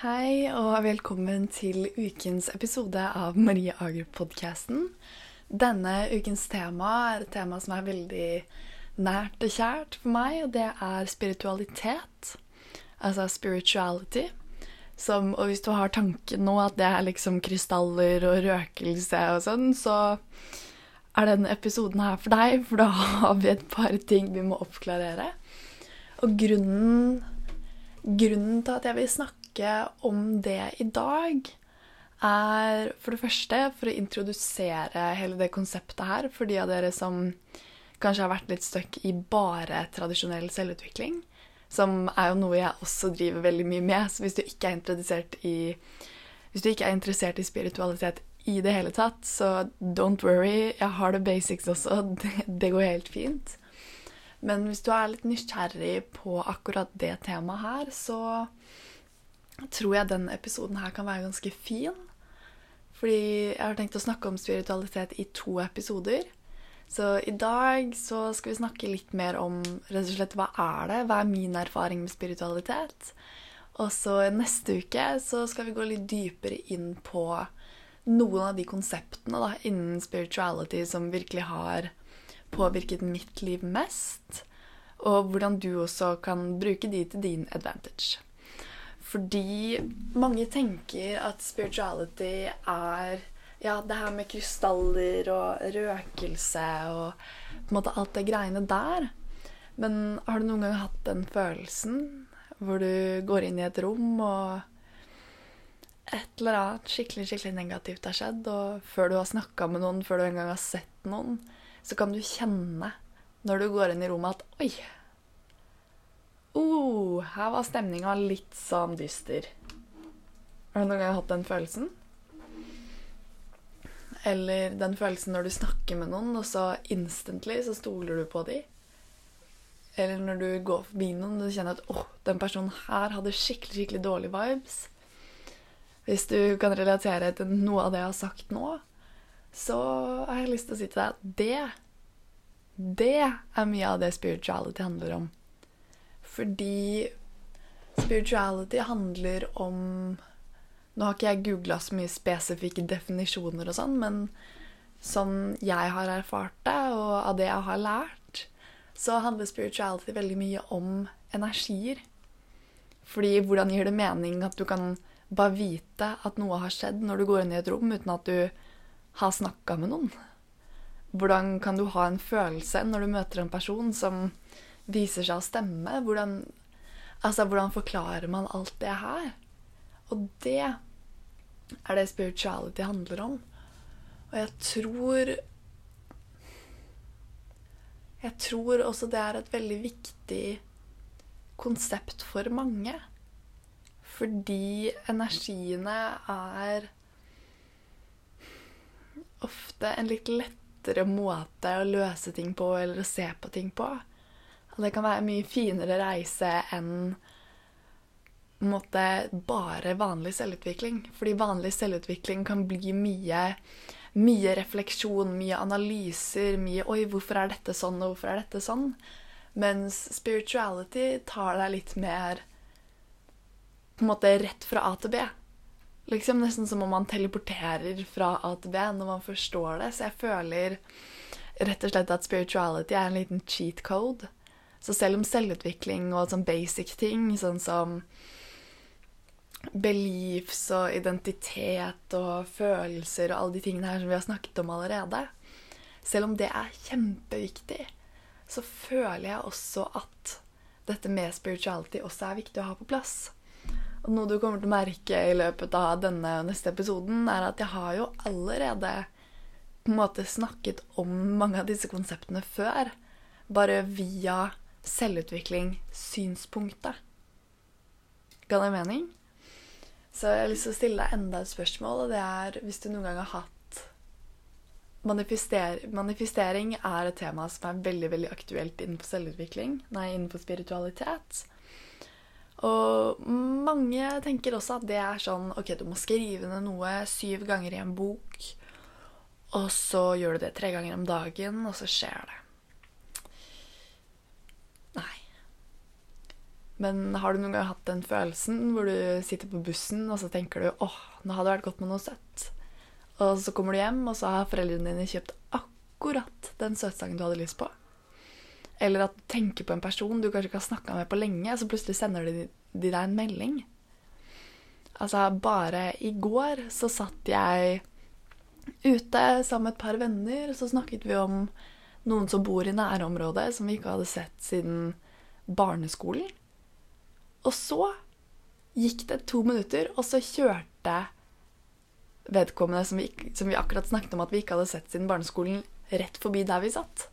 Hei og velkommen til ukens episode av Marie Ager-podkasten. Denne ukens tema er et tema som er veldig nært og kjært for meg, og det er spiritualitet. Altså spirituality. Som, og hvis du har tanken nå at det er liksom krystaller og røkelse og sånn, så er denne episoden her for deg, for da har vi et par ting vi må oppklarere. Og grunnen, grunnen til at jeg vil snakke snakke om det i dag, er for det første for å introdusere hele det konseptet her for de av dere som kanskje har vært litt stuck i bare tradisjonell selvutvikling. Som er jo noe jeg også driver veldig mye med. Så hvis du ikke er interessert i, hvis du ikke er interessert i spiritualitet i det hele tatt, så don't worry. Jeg har the basics også. Det, det går helt fint. Men hvis du er litt nysgjerrig på akkurat det temaet her, så tror jeg denne episoden her kan være ganske fin. Fordi jeg har tenkt å snakke om spiritualitet i to episoder. Så i dag så skal vi snakke litt mer om rett og slett hva er det, hva er min erfaring med spiritualitet. Og så neste uke så skal vi gå litt dypere inn på noen av de konseptene da, innen spirituality som virkelig har påvirket mitt liv mest. Og hvordan du også kan bruke de til din advantage. Fordi mange tenker at spirituality er ja, det her med krystaller og røkelse og på en måte alt det greiene der. Men har du noen gang hatt den følelsen hvor du går inn i et rom og et eller annet skikkelig skikkelig negativt har skjedd, og før du har snakka med noen, før du engang har sett noen, så kan du kjenne når du går inn i rommet at Oi, oh, her var stemninga litt sånn dyster. Har du noen gang hatt den følelsen? Eller den følelsen når du snakker med noen, og så instantly så stoler du på dem. Eller når du går forbi noen og du kjenner at åh, oh, den personen her hadde skikkelig skikkelig dårlige vibes. Hvis du kan relatere til noe av det jeg har sagt nå, så har jeg lyst til å si til deg at det Det er mye av det spirituality handler om. Fordi spirituality handler om Nå har ikke jeg googla så mye spesifikke definisjoner og sånn, men sånn jeg har erfart det, og av det jeg har lært, så handler spirituality veldig mye om energier. Fordi hvordan gir det mening at du kan bare vite at noe har skjedd når du går inn i et rom uten at du har snakka med noen? Hvordan kan du ha en følelse når du møter en person som viser seg å stemme. Hvordan, altså, hvordan forklarer man alt det her? Og det er det spirituality handler om. Og jeg tror Jeg tror også det er et veldig viktig konsept for mange. Fordi energiene er ofte en litt lettere måte å løse ting på eller å se på ting på. Og det kan være en mye finere reise enn måte, bare vanlig selvutvikling. Fordi vanlig selvutvikling kan bli mye, mye refleksjon, mye analyser, mye 'oi, hvorfor er dette sånn, og hvorfor er dette sånn?' Mens spirituality tar deg litt mer på en måte rett fra A til B. Liksom Nesten som om man teleporterer fra A til B når man forstår det. Så jeg føler rett og slett at spirituality er en liten cheat code så selv om selvutvikling og sånn basic ting, sånn som beliefs og identitet og følelser og alle de tingene her som vi har snakket om allerede Selv om det er kjempeviktig, så føler jeg også at dette med spirituality også er viktig å ha på plass. Og noe du kommer til å merke i løpet av denne og neste episoden, er at jeg har jo allerede på en måte snakket om mange av disse konseptene før. Bare via selvutvikling synspunktet. Ga det mening? Så jeg har lyst til å stille deg enda et spørsmål, og det er hvis du noen gang har hatt Manifester Manifestering er et tema som er veldig veldig aktuelt innenfor selvutvikling, nei, innenfor spiritualitet. Og mange tenker også at det er sånn Ok, du må skrive ned noe syv ganger i en bok, og så gjør du det tre ganger om dagen, og så skjer det. Men har du noen gang hatt den følelsen hvor du sitter på bussen og så tenker du åh, nå hadde det vært godt med noe søtt. Og så kommer du hjem, og så har foreldrene dine kjøpt akkurat den søtsangen du hadde lyst på. Eller at du tenker på en person du kanskje ikke har snakka med på lenge, så plutselig sender de, de deg en melding. Altså, bare i går så satt jeg ute sammen med et par venner, og så snakket vi om noen som bor i nærområdet, som vi ikke hadde sett siden barneskolen. Og så gikk det to minutter, og så kjørte vedkommende som vi, som vi akkurat snakket om at vi ikke hadde sett siden barneskolen, rett forbi der vi satt.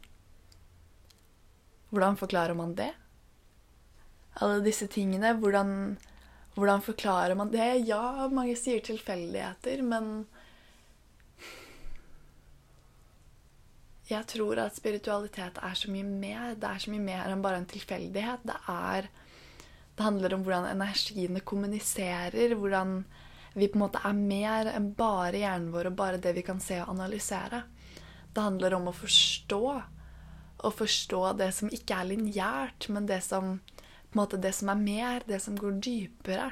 Hvordan forklarer man det? Alle disse tingene, hvordan, hvordan forklarer man det? Ja, mange sier tilfeldigheter, men Jeg tror at spiritualitet er så mye mer. Det er så mye mer enn bare en tilfeldighet. Det er Det handler om hvordan energiene kommuniserer, hvordan vi på en måte er mer enn bare hjernen vår og bare det vi kan se og analysere. Det handler om å forstå. Å forstå det som ikke er lineært, men det som, måte, det som er mer, det som går dypere.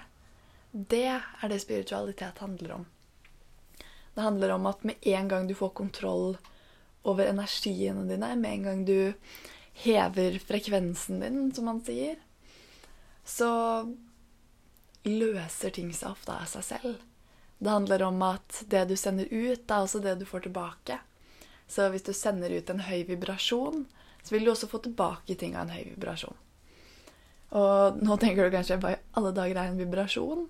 Det er det spiritualitet handler om. Det handler om at med en gang du får kontroll over energiene dine, med en gang du hever frekvensen din, som man sier, så løser ting seg ofte av seg selv. Det handler om at det du sender ut, er også det du får tilbake. Så hvis du sender ut en høy vibrasjon, så vil du også få tilbake ting av en høy vibrasjon. Og nå tenker du kanskje hva i alle dager er en vibrasjon?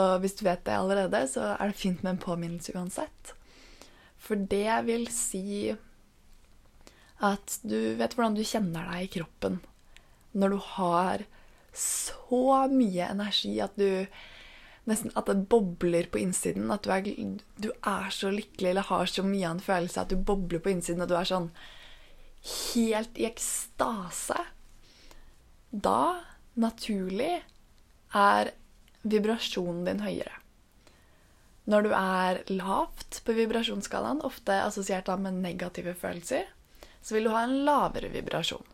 Og hvis du vet det allerede, så er det fint med en påminnelse uansett. For det vil si at du vet hvordan du kjenner deg i kroppen når du har så mye energi at du Nesten at det bobler på innsiden. At du er, du er så lykkelig eller har så mye av en følelse at du bobler på innsiden, og du er sånn helt i ekstase. Da, naturlig, er vibrasjonen din høyere. Når du er lavt på vibrasjonsskalaen, ofte assosiert med negative følelser, så vil du ha en lavere vibrasjon.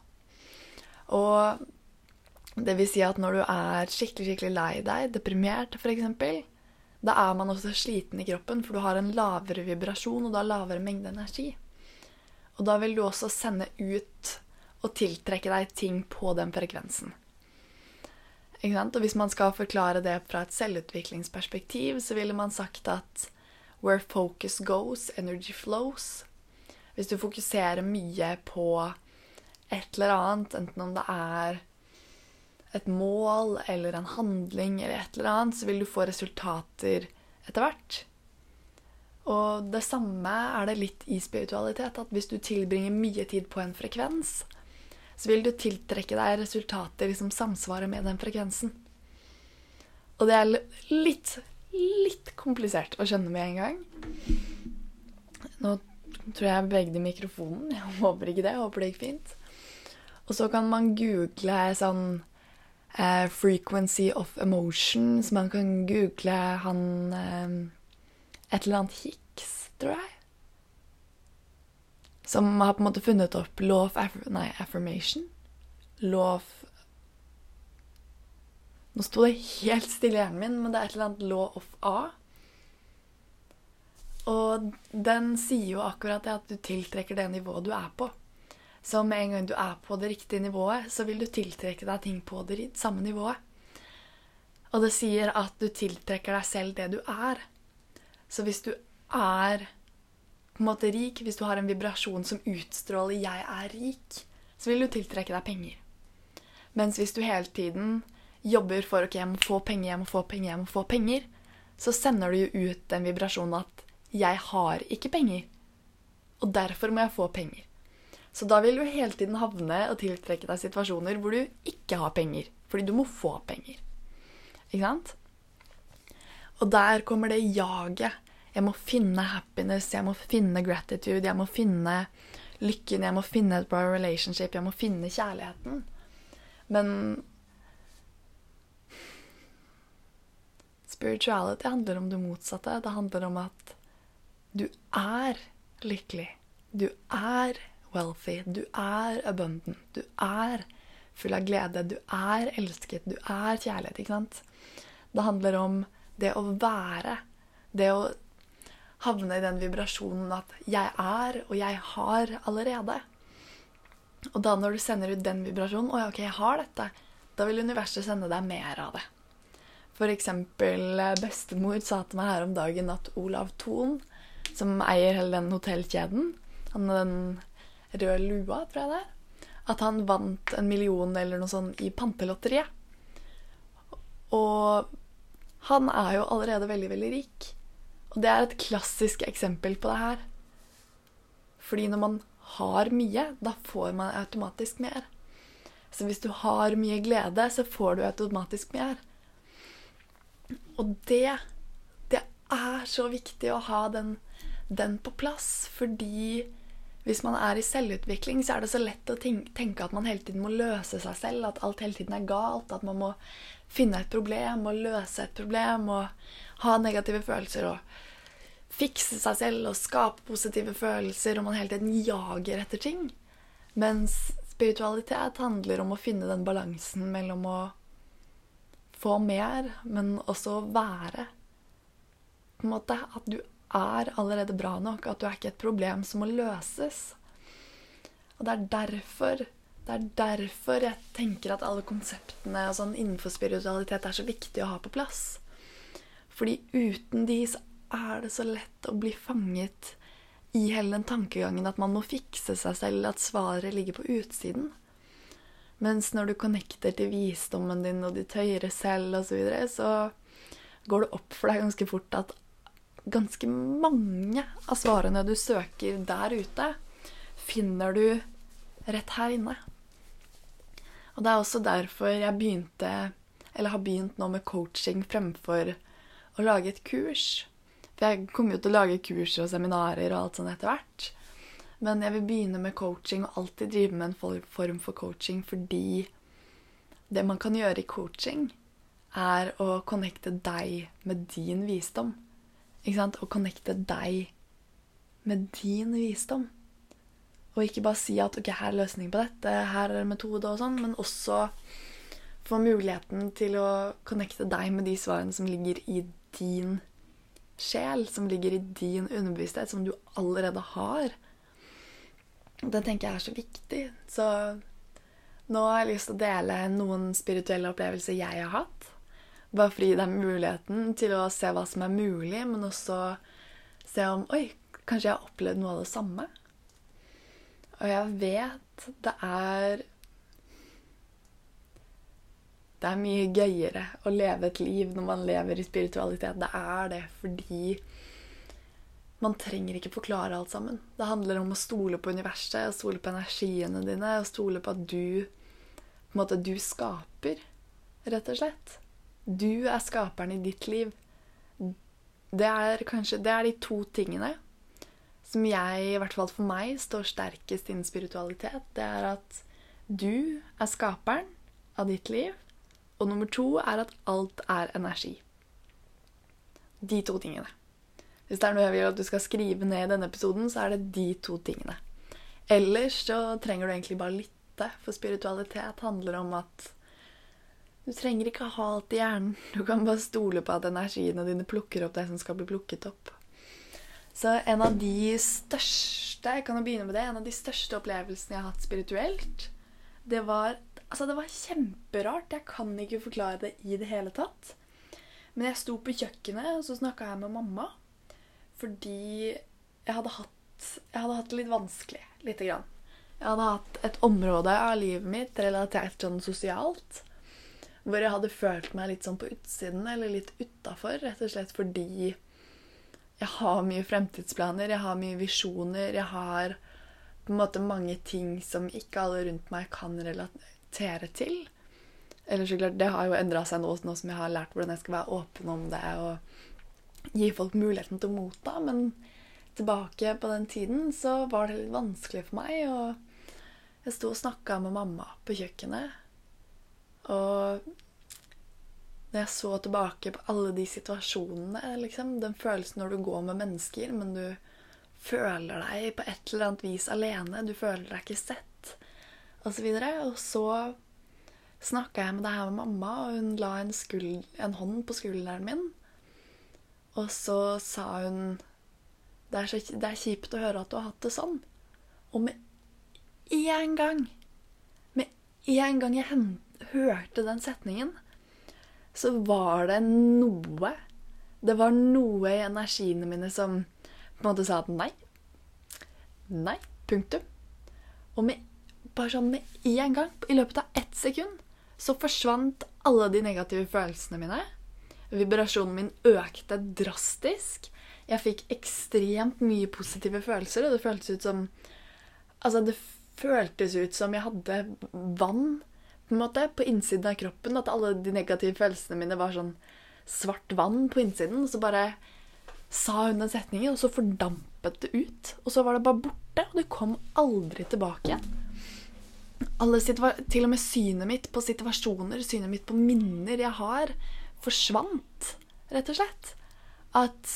Og det vil si at når du er skikkelig skikkelig lei deg, deprimert f.eks., da er man også sliten i kroppen, for du har en lavere vibrasjon og da lavere mengde energi. Og da vil du også sende ut og tiltrekke deg ting på den frekvensen. Og hvis man skal forklare det fra et selvutviklingsperspektiv, så ville man sagt at where focus goes, energy flows. Hvis du fokuserer mye på et eller annet, enten om det er et mål eller en handling eller et eller annet, så vil du få resultater etter hvert. Og det samme er det litt i spiritualitet. At hvis du tilbringer mye tid på en frekvens, så vil du tiltrekke deg resultater som samsvarer med den frekvensen. Og det er litt, litt komplisert å skjønne med en gang. Nå tror jeg bevegde mikrofonen. Jeg håper ikke det. Jeg håper det gikk fint. Og så kan man google sånn eh, 'Frequency of Emotion', så man kan google han eh, Et eller annet Hicks, tror jeg. Som har på en måte funnet opp law of aff nei, affirmation. Law of Nå sto det helt stille i hjernen min, men det er et eller annet law of A. Og den sier jo akkurat det at du tiltrekker det nivået du er på. Så med en gang du er på det riktige nivået, så vil du tiltrekke deg ting på det samme nivået. Og det sier at du tiltrekker deg selv det du er. Så hvis du er på en måte rik, hvis du har en vibrasjon som utstråler 'jeg er rik', så vil du tiltrekke deg penger. Mens hvis du hele tiden jobber for ok, jeg må få penger, jeg må få penger, jeg må få penger, så sender du jo ut den vibrasjonen at 'jeg har ikke penger', og derfor må jeg få penger'. Så da vil du hele tiden havne og tiltrekke deg situasjoner hvor du ikke har penger. Fordi du må få penger. Ikke sant? Og der kommer det jaget. Jeg må finne happiness, jeg må finne gratitude, jeg må finne lykken, jeg må finne et bra relationship, jeg må finne kjærligheten. Men spirituality handler om det motsatte. Det handler om at du er lykkelig. Du er wealthy. Du er abundant. Du er full av glede. Du er elsket. Du er kjærlighet, ikke sant? Det handler om det å være. Det å havne i den vibrasjonen at 'jeg er', og 'jeg har' allerede. Og da når du sender ut den vibrasjonen 'Å ja, ok, jeg har dette', da vil universet sende deg mer av det. For eksempel bestemor sa til meg her om dagen at Olav Thon, som eier hele den hotellkjeden, han er den røde lua, tror jeg det er, at han vant en million eller noe sånt i pantelotteriet. Og han er jo allerede veldig, veldig rik. Og det er et klassisk eksempel på det her. Fordi når man har mye, da får man automatisk mer. Så hvis du har mye glede, så får du automatisk mer. Og det, det er så viktig å ha den, den på plass, fordi hvis man er i selvutvikling, så er det så lett å tenke at man hele tiden må løse seg selv, at alt hele tiden er galt, at man må finne et problem og løse et problem og ha negative følelser og fikse seg selv og skape positive følelser, og man hele tiden jager etter ting. Mens spiritualitet handler om å finne den balansen mellom å få mer, men også være. På en måte at du er allerede bra nok, at du er ikke et problem som må løses. Og det er derfor det er derfor jeg tenker at alle konseptene og sånn innenfor spiritualitet er så viktig å ha på plass. Fordi uten de så er det så lett å bli fanget i hele den tankegangen at man må fikse seg selv, at svaret ligger på utsiden. Mens når du connecter til visdommen din og ditt høyere selv osv., så, så går det opp for deg ganske fort at ganske mange av svarene du søker der ute, finner du rett her inne. Og det er også derfor jeg begynte, eller har begynt nå med coaching fremfor å lage et kurs. For jeg kommer jo til å lage kurser og seminarer og alt sånt etter hvert. Men jeg vil begynne med coaching og alltid drive med en form for coaching fordi det man kan gjøre i coaching, er å connecte deg med din visdom. Ikke sant? Å connecte deg med din visdom. Og ikke bare si at ok, her er løsning på dette, her er metode og sånn, men også få muligheten til å connecte deg med de svarene som ligger i din sjel, som ligger i din underbevissthet, som du allerede har. Det tenker jeg er så viktig. Så nå har jeg lyst til å dele noen spirituelle opplevelser jeg har hatt. Bare for å gi deg muligheten til å se hva som er mulig, men også se om Oi, kanskje jeg har opplevd noe av det samme? Og jeg vet det er Det er mye gøyere å leve et liv når man lever i spiritualitet. Det er det fordi man trenger ikke forklare alt sammen. Det handler om å stole på universet, stole på energiene dine, å stole på at du på en måte, du skaper, rett og slett. Du er skaperen i ditt liv. Det er kanskje Det er de to tingene som jeg, i hvert fall for meg, står sterkest innen spiritualitet. Det er at du er skaperen av ditt liv. Og nummer to er at alt er energi. De to tingene. Hvis det er noe jeg vil at du skal skrive ned i denne episoden, så er det de to tingene. Ellers så trenger du egentlig bare lytte, for spiritualitet handler om at du trenger ikke ha alt i hjernen. Du kan bare stole på at energiene dine plukker opp det som skal bli plukket opp. Så en av de største jeg kan jo begynne med det, en av de største opplevelsene jeg har hatt spirituelt, det var, altså det var kjemperart. Jeg kan ikke forklare det i det hele tatt. Men jeg sto på kjøkkenet, og så snakka jeg med mamma. Fordi jeg hadde hatt, jeg hadde hatt det litt vanskelig. Lite grann. Jeg hadde hatt et område av livet mitt relatert sånn sosialt hvor jeg hadde følt meg litt sånn på utsiden, eller litt utafor, rett og slett fordi jeg har mye fremtidsplaner, jeg har mye visjoner, jeg har på en måte mange ting som ikke alle rundt meg kan relatere til. Eller så klart, Det har jo endra seg nå, nå som jeg har lært hvordan jeg skal være åpen om det og gi folk muligheten til å motta. Men tilbake på den tiden så var det litt vanskelig for meg. Og jeg sto og snakka med mamma på kjøkkenet. Og når jeg så tilbake på alle de situasjonene, liksom, den følelsen når du går med mennesker, men du føler deg på et eller annet vis alene, du føler deg ikke sett, osv. Og, så og så snakka jeg med det her med mamma, og hun la en, en hånd på skulderen min. Og så sa hun det er, så, det er kjipt å høre at du har hatt det sånn. Og med én gang, med en gang jeg hørte den setningen, så var det noe Det var noe i energiene mine som på en måte sa at nei. Nei. Punktum. Og med, bare sånn med en gang, i løpet av ett sekund, så forsvant alle de negative følelsene mine. Vibrasjonen min økte drastisk. Jeg fikk ekstremt mye positive følelser, og det føltes ut som Altså, det føltes ut som jeg hadde vann på en måte, på innsiden av kroppen. At alle de negative følelsene mine var sånn svart vann på innsiden. Og så bare sa hun den setningen, og så fordampet det ut. Og så var det bare borte, og det kom aldri tilbake igjen. Alle til og med synet mitt på situasjoner, synet mitt på minner jeg har, forsvant, rett og slett. At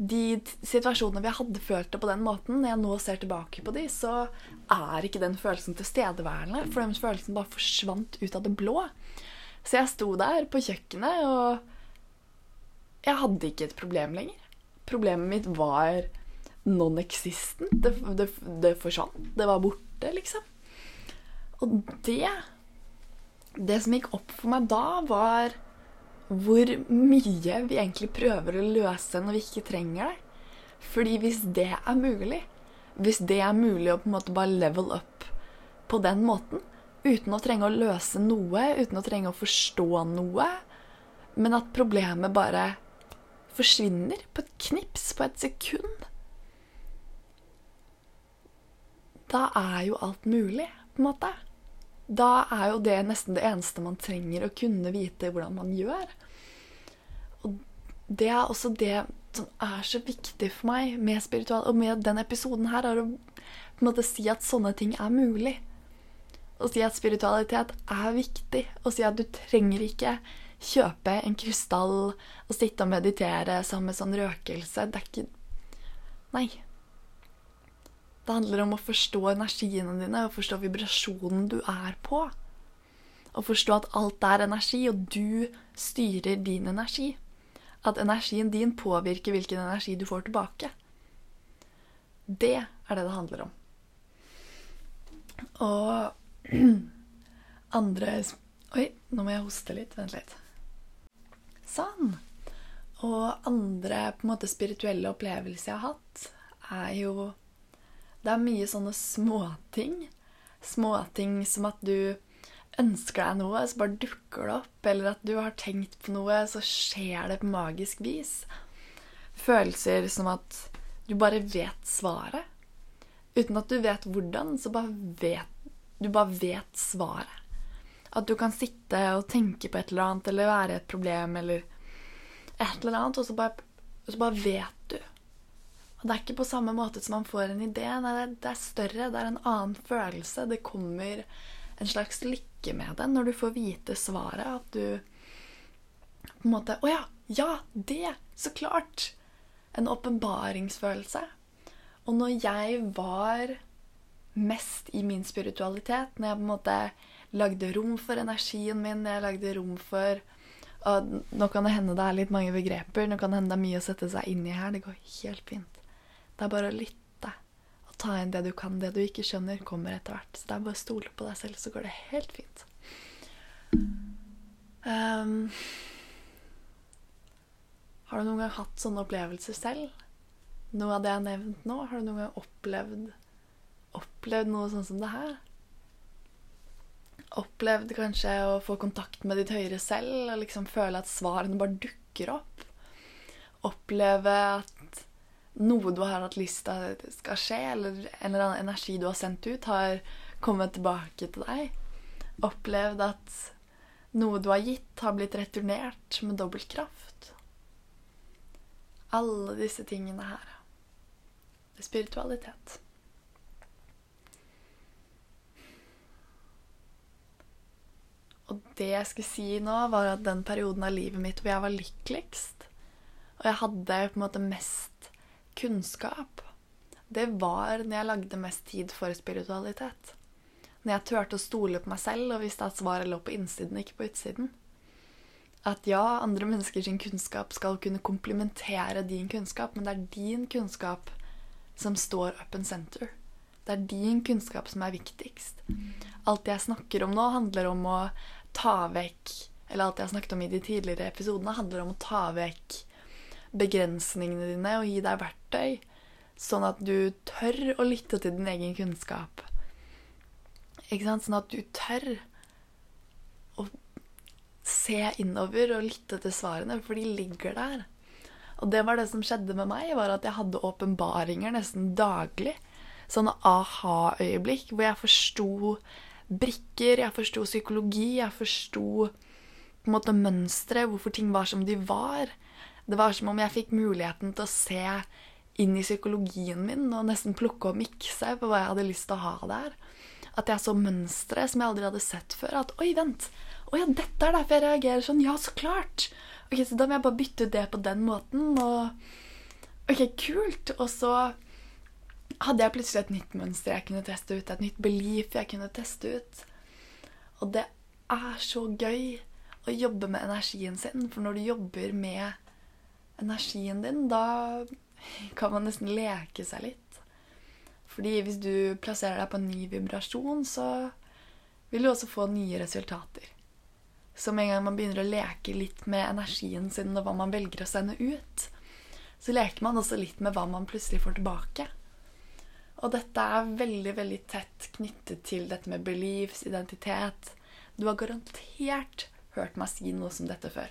de situasjonene vi hadde følt det på den måten, når jeg nå ser tilbake på de, så er ikke den følelsen tilstedeværende. For den følelsen bare forsvant ut av det blå. Så jeg sto der på kjøkkenet, og jeg hadde ikke et problem lenger. Problemet mitt var non-existent. Det, det, det forsvant. Det var borte, liksom. Og det Det som gikk opp for meg da, var hvor mye vi egentlig prøver å løse når vi ikke trenger det. Fordi hvis det er mulig, hvis det er mulig å på en måte bare level up på den måten, uten å trenge å løse noe, uten å trenge å forstå noe, men at problemet bare forsvinner på et knips, på et sekund Da er jo alt mulig, på en måte da er jo det nesten det eneste man trenger å kunne vite hvordan man gjør. Og det er også det som er så viktig for meg med spiritual, og med den episoden her, er å på en måte si at sånne ting er mulig. Å si at spiritualitet er viktig. Å si at du trenger ikke kjøpe en krystall og sitte og meditere sammen med sånn røkelse. Det er ikke Nei. Det handler om å forstå energiene dine og forstå vibrasjonen du er på. Og forstå at alt er energi, og du styrer din energi. At energien din påvirker hvilken energi du får tilbake. Det er det det handler om. Og andre Oi, nå må jeg hoste litt. Vent litt. Sånn. Og andre på en måte spirituelle opplevelser jeg har hatt, er jo det er mye sånne småting. Småting som at du ønsker deg noe, så bare dukker det opp. Eller at du har tenkt på noe, så skjer det på magisk vis. Følelser som at du bare vet svaret. Uten at du vet hvordan, så bare vet du bare vet svaret. At du kan sitte og tenke på et eller annet, eller være et problem, eller et eller annet, og så bare, og så bare vet du. Og det er ikke på samme måte som man får en idé. Nei, det er større. Det er en annen følelse. Det kommer en slags lykke med det når du får vite svaret. At du på en måte Å ja! Ja, det! Så klart! En åpenbaringsfølelse. Og når jeg var mest i min spiritualitet, når jeg på en måte lagde rom for energien min, når jeg lagde rom for og Nå kan det hende det er litt mange begreper, nå kan det hende det er mye å sette seg inn i her. Det går helt fint. Det er bare å lytte og ta inn det du kan. Det du ikke skjønner, kommer etter hvert. Så det er bare å stole på deg selv, så går det helt fint. Um, har du noen gang hatt sånne opplevelser selv? Noe av det jeg har nevnt nå? Har du noen gang opplevd, opplevd noe sånn som det her? Opplevd kanskje å få kontakt med ditt høyere selv og liksom føle at svarene bare dukker opp? Oppleve at noe du har hatt lyst til at skal skje, eller en eller annen energi du har sendt ut, har kommet tilbake til deg. Opplevd at noe du har gitt, har blitt returnert med dobbel kraft. Alle disse tingene her. Det er spiritualitet. Og det jeg skulle si nå, var at den perioden av livet mitt hvor jeg var lykkeligst, og jeg hadde på en måte mest kunnskap, det var når jeg lagde mest tid for spiritualitet. Når jeg turte å stole på meg selv og visste at svaret lå på innsiden, ikke på utsiden. At ja, andre menneskers kunnskap skal kunne komplementere din kunnskap, men det er din kunnskap som står up and center. Det er din kunnskap som er viktigst. Alt jeg snakker om nå, handler om å ta vekk Eller alt jeg har snakket om i de tidligere episodene, handler om å ta vekk begrensningene dine og gi deg verktøy, sånn at du tør å lytte til din egen kunnskap. Ikke sant? Sånn at du tør å se innover og lytte til svarene, for de ligger der. Og det var det som skjedde med meg, var at jeg hadde åpenbaringer nesten daglig. Sånne aha-øyeblikk hvor jeg forsto brikker, jeg forsto psykologi, jeg forsto på en måte mønstre, hvorfor ting var som de var. Det var som om jeg fikk muligheten til å se inn i psykologien min og nesten plukke og mikse på hva jeg hadde lyst til å ha der. At jeg så mønstre som jeg aldri hadde sett før. At oi, vent. Å ja, dette er derfor jeg reagerer sånn. Ja, så klart. Ok, Så da må jeg bare bytte ut det på den måten. Og ok, kult. Og så hadde jeg plutselig et nytt mønster jeg kunne teste ut. Et nytt belief jeg kunne teste ut. Og det er så gøy å jobbe med energien sin. For når du jobber med energien din, da kan man nesten leke seg litt. Fordi hvis du plasserer deg på en ny vibrasjon, så vil du også få nye resultater. Så med en gang man begynner å leke litt med energien sin og hva man velger å sende ut, så leker man også litt med hva man plutselig får tilbake. Og dette er veldig, veldig tett knyttet til dette med beliefs, identitet. Du har garantert hørt meg si noe som dette før.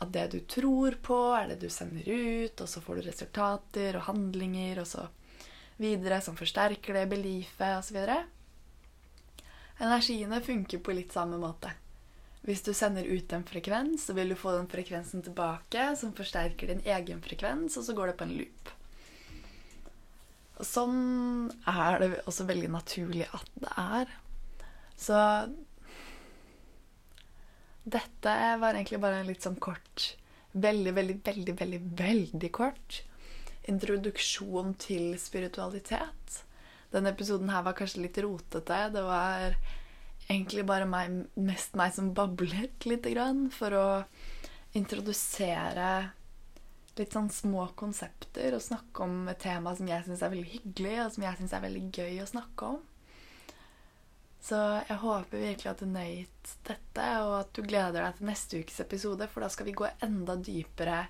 At det du tror på, er det du sender ut, og så får du resultater og handlinger og så videre som forsterker det beliefet osv. Energiene funker på litt samme måte. Hvis du sender ut en frekvens, så vil du få den frekvensen tilbake, som forsterker din egen frekvens, og så går det på en loop. Og sånn er det også veldig naturlig at det er. Så dette var egentlig bare en litt sånn kort Veldig, veldig, veldig, veldig, veldig kort introduksjon til spiritualitet. Denne episoden her var kanskje litt rotete. Det var egentlig bare meg, mest meg som bablet lite grann for å introdusere litt sånn små konsepter og snakke om et tema som jeg syns er veldig hyggelig, og som jeg syns er veldig gøy å snakke om. Så jeg håper virkelig at du nøyt dette, og at du gleder deg til neste ukes episode, for da skal vi gå enda dypere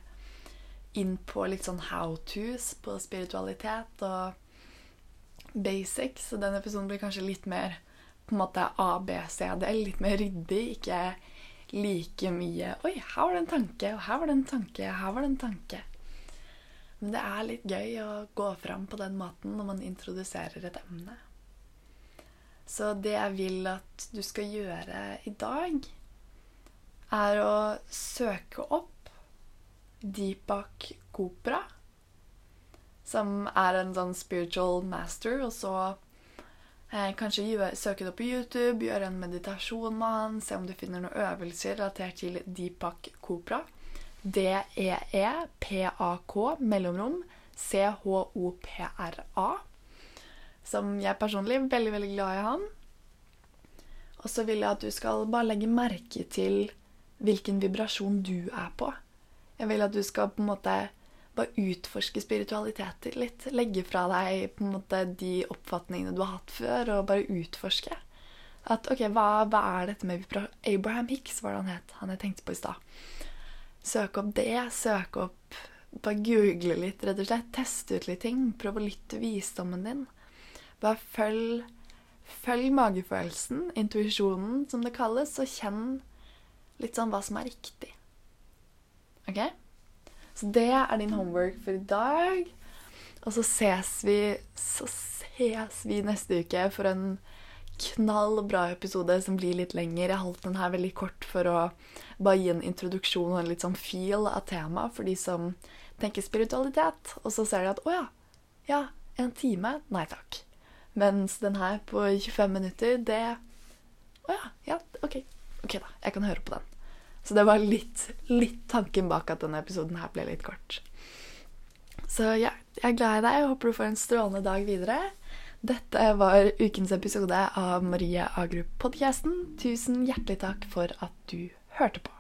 inn på litt sånn how to's på spiritualitet og basics. Så den episoden blir kanskje litt mer på en måte ABCD, litt mer ryddig. Ikke like mye Oi, her var det en tanke, og her var det en tanke, og her var det en tanke. Men det er litt gøy å gå fram på den måten når man introduserer et emne. Så det jeg vil at du skal gjøre i dag, er å søke opp Deepak Kopra, som er en sånn spiritual master, og så Eh, kanskje søke det opp på YouTube, gjøre en meditasjon med han, se om du finner noen øvelser relatert til Deepak Kopra. D-e-e-p-a-k, mellomrom, c-h-o-p-r-a. Som jeg personlig er veldig, veldig glad i han. Og så vil jeg at du skal bare legge merke til hvilken vibrasjon du er på. Jeg vil at du skal på en måte bare utforske spiritualitet litt. Legge fra deg på en måte de oppfatningene du har hatt før, og bare utforske. At ok, hva, hva er dette med Abraham Hicks, var det han het. Han jeg tenkte på i stad. Søk opp det. Søk opp Bare google litt, rett og slett. Teste ut litt ting. Prøv å lytte til visdommen din. Bare følg, følg magefølelsen, intuisjonen, som det kalles, og kjenn litt sånn hva som er riktig. OK? Så det er din homework for i dag. Og så ses vi, så ses vi neste uke for en knall bra episode som blir litt lenger. Jeg holdt den her veldig kort for å bare gi en introduksjon og en litt sånn feel av temaet for de som tenker spiritualitet. Og så ser de at å ja, ja, en time? Nei takk. Mens den her på 25 minutter, det Å ja, ja, OK. Ok, da. Jeg kan høre på den. Så det var litt, litt tanken bak at denne episoden her ble litt kort. Så ja, jeg er glad i deg. Jeg håper du får en strålende dag videre. Dette var ukens episode av Marie Agrup-podkasten. Tusen hjertelig takk for at du hørte på.